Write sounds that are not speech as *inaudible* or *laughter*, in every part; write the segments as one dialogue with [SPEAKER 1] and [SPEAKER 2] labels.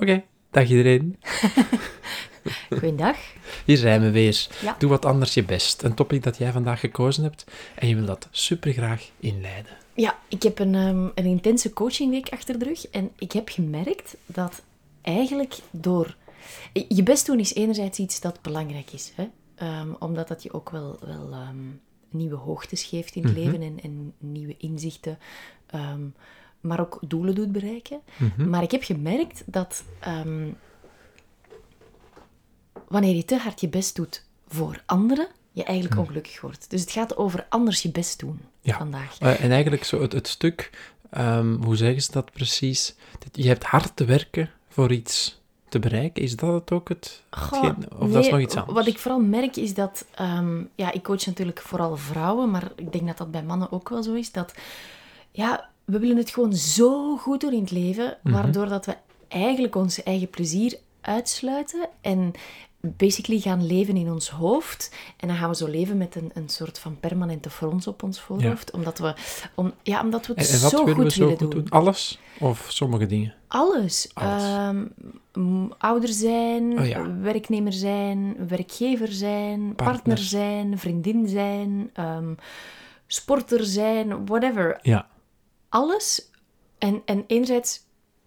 [SPEAKER 1] Oké, dag iedereen. *laughs*
[SPEAKER 2] Goedendag.
[SPEAKER 1] Hier zijn we weer.
[SPEAKER 2] Ja.
[SPEAKER 1] Doe wat anders je best. Een topic dat jij vandaag gekozen hebt en je wil dat supergraag inleiden.
[SPEAKER 2] Ja, ik heb een, ehm, een intense coachingweek achter de rug en ik heb gemerkt dat eigenlijk door... Je best doen is enerzijds iets dat belangrijk is, hè? Ehm, omdat dat je ook wel, wel ehm, nieuwe hoogtes geeft in het leven en, en nieuwe inzichten, maar ook doelen doet bereiken. Maar ik heb gemerkt dat ehm, wanneer je te hard je best doet voor anderen, je eigenlijk ongelukkig wordt. Dus het gaat over anders je best doen
[SPEAKER 1] Ja.
[SPEAKER 2] vandaag.
[SPEAKER 1] Eh, en eigenlijk zo het, het stuk, ehm, hoe zeggen ze dat precies? Dat Je hebt hard te werken voor iets te bereiken. Is dat het ook het?
[SPEAKER 2] Goh,
[SPEAKER 1] hetgeen- of dat is nog iets anders?
[SPEAKER 2] Wat ik vooral merk is dat... ehm, ja, ik coach natuurlijk vooral vrouwen, maar ik denk dat dat bij mannen ook wel zo is. Dat, ja, we willen het gewoon zo goed doen in het leven,
[SPEAKER 1] Mhm.
[SPEAKER 2] waardoor dat we eigenlijk ons eigen plezier uitsluiten en basically gaan leven in ons hoofd. En dan gaan we zo leven met een, een soort van permanente frons op ons voorhoofd, omdat, we, om, ja, omdat we het
[SPEAKER 1] En,
[SPEAKER 2] zo
[SPEAKER 1] willen
[SPEAKER 2] goed
[SPEAKER 1] we zo
[SPEAKER 2] willen
[SPEAKER 1] goed
[SPEAKER 2] doen.
[SPEAKER 1] doen? Alles? Of sommige dingen?
[SPEAKER 2] Alles.
[SPEAKER 1] Alles.
[SPEAKER 2] Ehm, ouder zijn,
[SPEAKER 1] Oh ja.
[SPEAKER 2] werknemer zijn, werkgever zijn, partner,
[SPEAKER 1] Partner.
[SPEAKER 2] zijn, vriendin zijn, ehm, sporter zijn, whatever.
[SPEAKER 1] Ja.
[SPEAKER 2] Alles. En, en enerzijds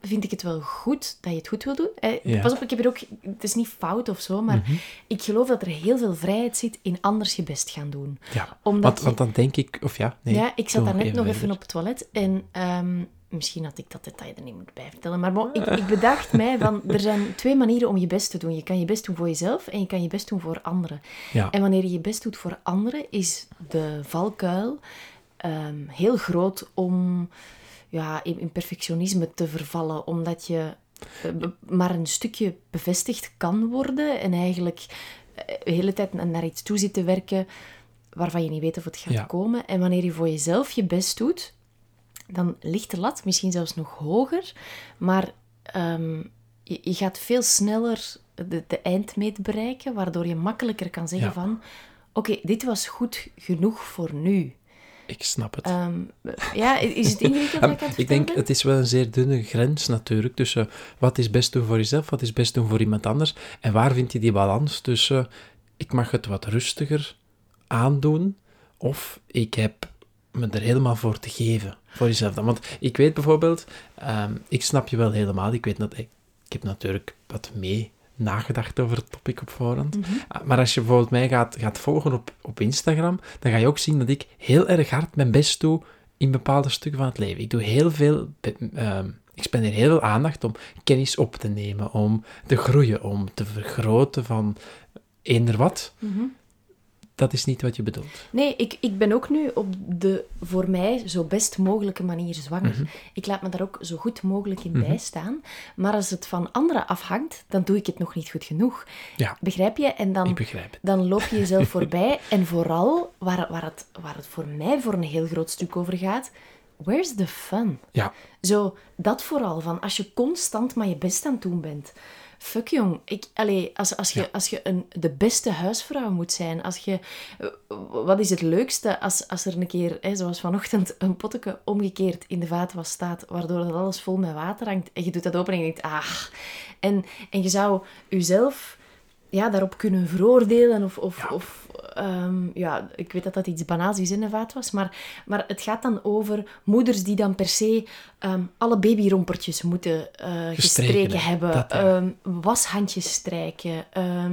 [SPEAKER 2] vind ik het wel goed dat je het goed wil doen. Eh,
[SPEAKER 1] Ja. Mhm.
[SPEAKER 2] Pas op, ik heb er ook... Het is niet fout of zo, maar ik geloof dat er heel veel vrijheid zit in anders je best gaan doen.
[SPEAKER 1] Ja,
[SPEAKER 2] Omdat
[SPEAKER 1] want,
[SPEAKER 2] je-
[SPEAKER 1] want dan denk ik... Of ja, nee.
[SPEAKER 2] ja, ik zat daar net nog even op het toilet en ehm, misschien had ik dat detail er niet moeten bijvertellen. Maar bon, ik, ik *laughs* bedacht mij van, er zijn twee manieren om je best te doen. Je kan je best doen voor jezelf en je kan je best doen voor anderen.
[SPEAKER 1] Ja.
[SPEAKER 2] En wanneer je je best doet voor anderen, is de valkuil ehm, heel groot om ja, in, in perfectionisme te vervallen, omdat je eh, maar een stukje bevestigd kan worden en eigenlijk eh, de hele tijd na- naar iets toe zit te werken waarvan je niet weet of het gaat
[SPEAKER 1] Ja.
[SPEAKER 2] komen. En wanneer je voor jezelf je best doet, dan ligt de lat misschien zelfs nog hoger, maar ehm, je, je gaat veel sneller de, de eindmeet bereiken, waardoor je makkelijker kan zeggen
[SPEAKER 1] Ja.
[SPEAKER 2] van oké, dit was goed genoeg voor nu.
[SPEAKER 1] Ik snap het.
[SPEAKER 2] Ehm, ja, is het ingewikkeld dat ik aan het
[SPEAKER 1] ik denk,
[SPEAKER 2] ben?
[SPEAKER 1] het is wel een zeer dunne grens natuurlijk tussen wat is best doen voor jezelf, wat is best doen voor iemand anders. En waar vind je die balans tussen ik mag het wat rustiger aandoen of ik heb me er helemaal voor te geven voor jezelf. dan. Want ik weet bijvoorbeeld, ehm, ik snap je wel helemaal, ik weet dat ik, ik heb natuurlijk wat mee nagedacht over het topic op voorhand. Ah, Maar als je bijvoorbeeld mij gaat, gaat volgen op, op Instagram, dan ga je ook zien dat ik heel erg hard mijn best doe in bepaalde stukken van het leven. Ik doe heel veel, ehm, ik spendeer heel veel aandacht om kennis op te nemen, om te groeien, om te vergroten van eender wat.
[SPEAKER 2] Mhm.
[SPEAKER 1] Dat is niet wat je bedoelt.
[SPEAKER 2] Nee, ik, ik ben ook nu op de voor mij zo best mogelijke manier zwanger.
[SPEAKER 1] Mhm.
[SPEAKER 2] Ik laat me daar ook zo goed mogelijk in bijstaan. Maar als het van anderen afhangt, dan doe ik het nog niet goed genoeg.
[SPEAKER 1] Ja,
[SPEAKER 2] Begrijp je? En dan, dan loop je jezelf *laughs* voorbij. En vooral, waar, waar, het, waar het voor mij voor een heel groot stuk over gaat, where's the fun?
[SPEAKER 1] Ja,
[SPEAKER 2] Zo, dat vooral, van als je constant maar je best aan het doen bent. Fuck jong. Ik, allee, als, als je, als je een, de beste huisvrouw moet zijn, als je, eh, wat is het leukste als, als er een keer, hè, zoals vanochtend, een potje omgekeerd in de vaatwas staat, waardoor dat alles vol met water hangt, en je doet dat open en je denkt, ah. En, en je zou jezelf ja, daarop kunnen veroordelen of, of, of Ehm, ja, ik weet dat dat iets banaals is in de vaat was, maar, maar het gaat dan over moeders die dan per se ehm, alle babyrompertjes moeten uh, gestreken hebben, dat, ehm, washandjes strijken. Uh,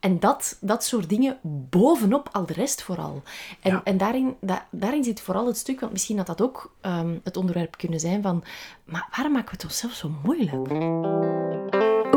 [SPEAKER 2] en dat, dat soort dingen bovenop al de rest vooral. En, en daarin, daarin zit vooral het stuk, want misschien had dat ook het onderwerp kunnen zijn van, maar waarom maken we het onszelf zo moeilijk?